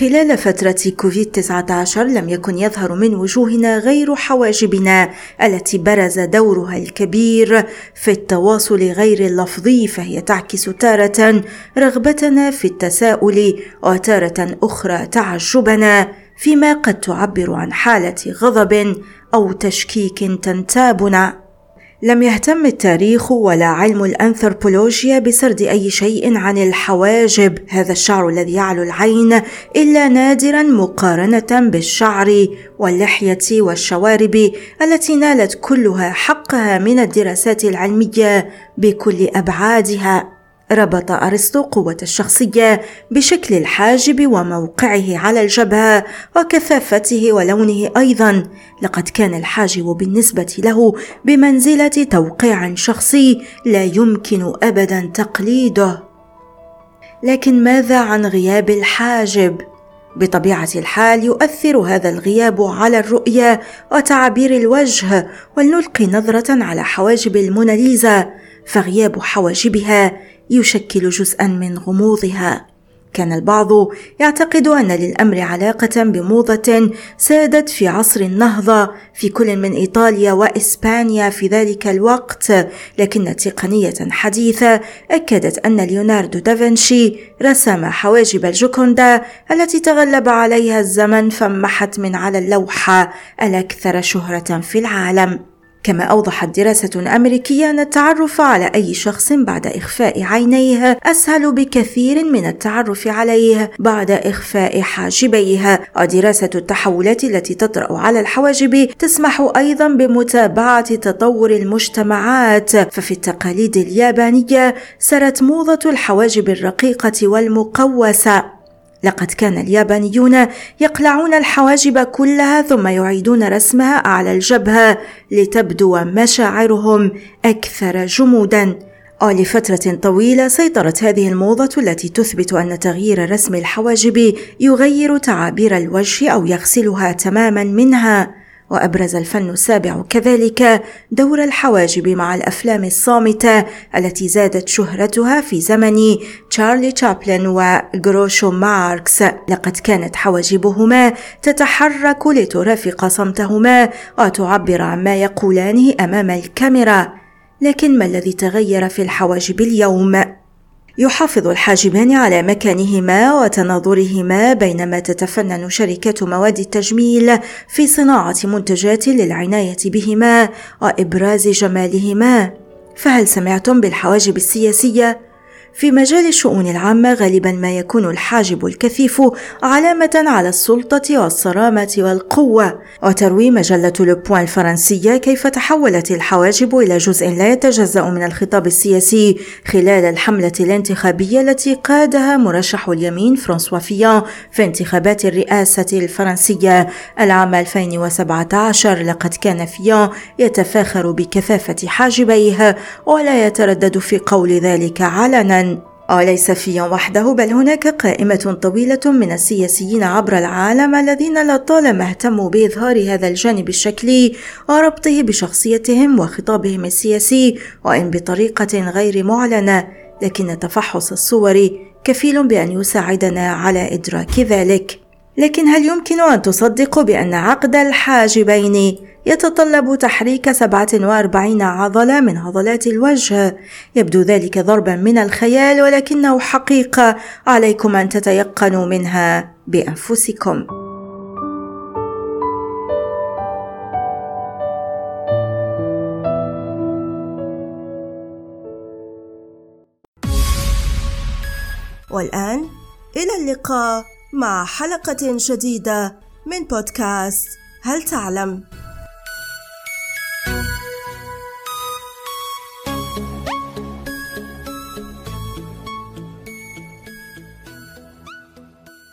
خلال فترة كوفيد-19 لم يكن يظهر من وجوهنا غير حواجبنا التي برز دورها الكبير في التواصل غير اللفظي فهي تعكس تارة رغبتنا في التساؤل وتارة أخرى تعجبنا فيما قد تعبر عن حالة غضب أو تشكيك تنتابنا. لم يهتم التاريخ ولا علم الأنثروبولوجيا بسرد أي شيء عن الحواجب. هذا الشعر الذي يعلو العين إلا نادرا مقارنة بالشعر واللحية والشوارب التي نالت كلها حقها من الدراسات العلمية بكل أبعادها. ربط أرسطو قوة الشخصية بشكل الحاجب وموقعه على الجبهة وكثافته ولونه أيضا. لقد كان الحاجب بالنسبة له بمنزلة توقيع شخصي لا يمكن ابدا تقليده. لكن ماذا عن غياب الحاجب؟ بطبيعة الحال يؤثر هذا الغياب على الرؤية وتعابير الوجه ولنلقي نظرة على حواجب الموناليزا فغياب حواجبها يشكل جزءا من غموضها. كان البعض يعتقد أن للأمر علاقة بموضة سادت في عصر النهضة في كل من إيطاليا وإسبانيا في ذلك الوقت لكن تقنية حديثة أكدت أن ليوناردو دافنشي رسم حواجب الجوكوندا التي تغلب عليها الزمن فمحت من على اللوحة الأكثر شهرة في العالم. كما أوضحت دراسة أمريكية أن التعرف على أي شخص بعد إخفاء عينيه أسهل بكثير من التعرف عليه بعد إخفاء حاجبيه. ودراسة التحولات التي تطرأ على الحواجب تسمح أيضا بمتابعة تطور المجتمعات. ففي التقاليد اليابانية سرت موضة الحواجب الرقيقة والمقوسة. لقد كان اليابانيون يقلعون الحواجب كلها ثم يعيدون رسمها على الجبهة لتبدو مشاعرهم أكثر جمودا. ولفترة طويلة سيطرت هذه الموضة التي تثبت أن تغيير رسم الحواجب يغير تعابير الوجه أو يغسلها تماما منها. وأبرز الفن السابع كذلك دور الحواجب مع الأفلام الصامتة التي زادت شهرتها في زمن تشارلي تشابلن وغروشو ماركس. لقد كانت حواجبهما تتحرك لترافق صمتهما وتعبر عما يقولانه أمام الكاميرا. لكن ما الذي تغير في الحواجب اليوم؟ يحافظ الحاجبان على مكانهما وتناظرهما بينما تتفنن شركات مواد التجميل في صناعة منتجات للعناية بهما وإبراز جمالهما. فهل سمعتم بالحواجب السياسية؟ في مجال الشؤون العامة غالبا ما يكون الحاجب الكثيف علامة على السلطة والصرامة والقوة. وتروي مجلة لوبوان الفرنسية كيف تحولت الحواجب إلى جزء لا يتجزأ من الخطاب السياسي خلال الحملة الانتخابية التي قادها مرشح اليمين فرانسوا فيان في انتخابات الرئاسة الفرنسية. العام 2017 لقد كان فيان يتفاخر بكثافة حاجبيه ولا يتردد في قول ذلك علنا. وليس فيا وحده بل هناك قائمة طويلة من السياسيين عبر العالم الذين لطالما اهتموا بإظهار هذا الجانب الشكلي وربطه بشخصيتهم وخطابهم السياسي وإن بطريقة غير معلنة لكن تفحص الصور كفيل بأن يساعدنا على إدراك ذلك. لكن هل يمكن أن تصدقوا بأن عقد الحاجبين يتطلب تحريك 47 عضلة من عضلات الوجه؟ يبدو ذلك ضربا من الخيال ولكنه حقيقة. عليكم أن تتيقنوا منها بأنفسكم. والآن إلى اللقاء. مع حلقة جديدة من بودكاست هل تعلم؟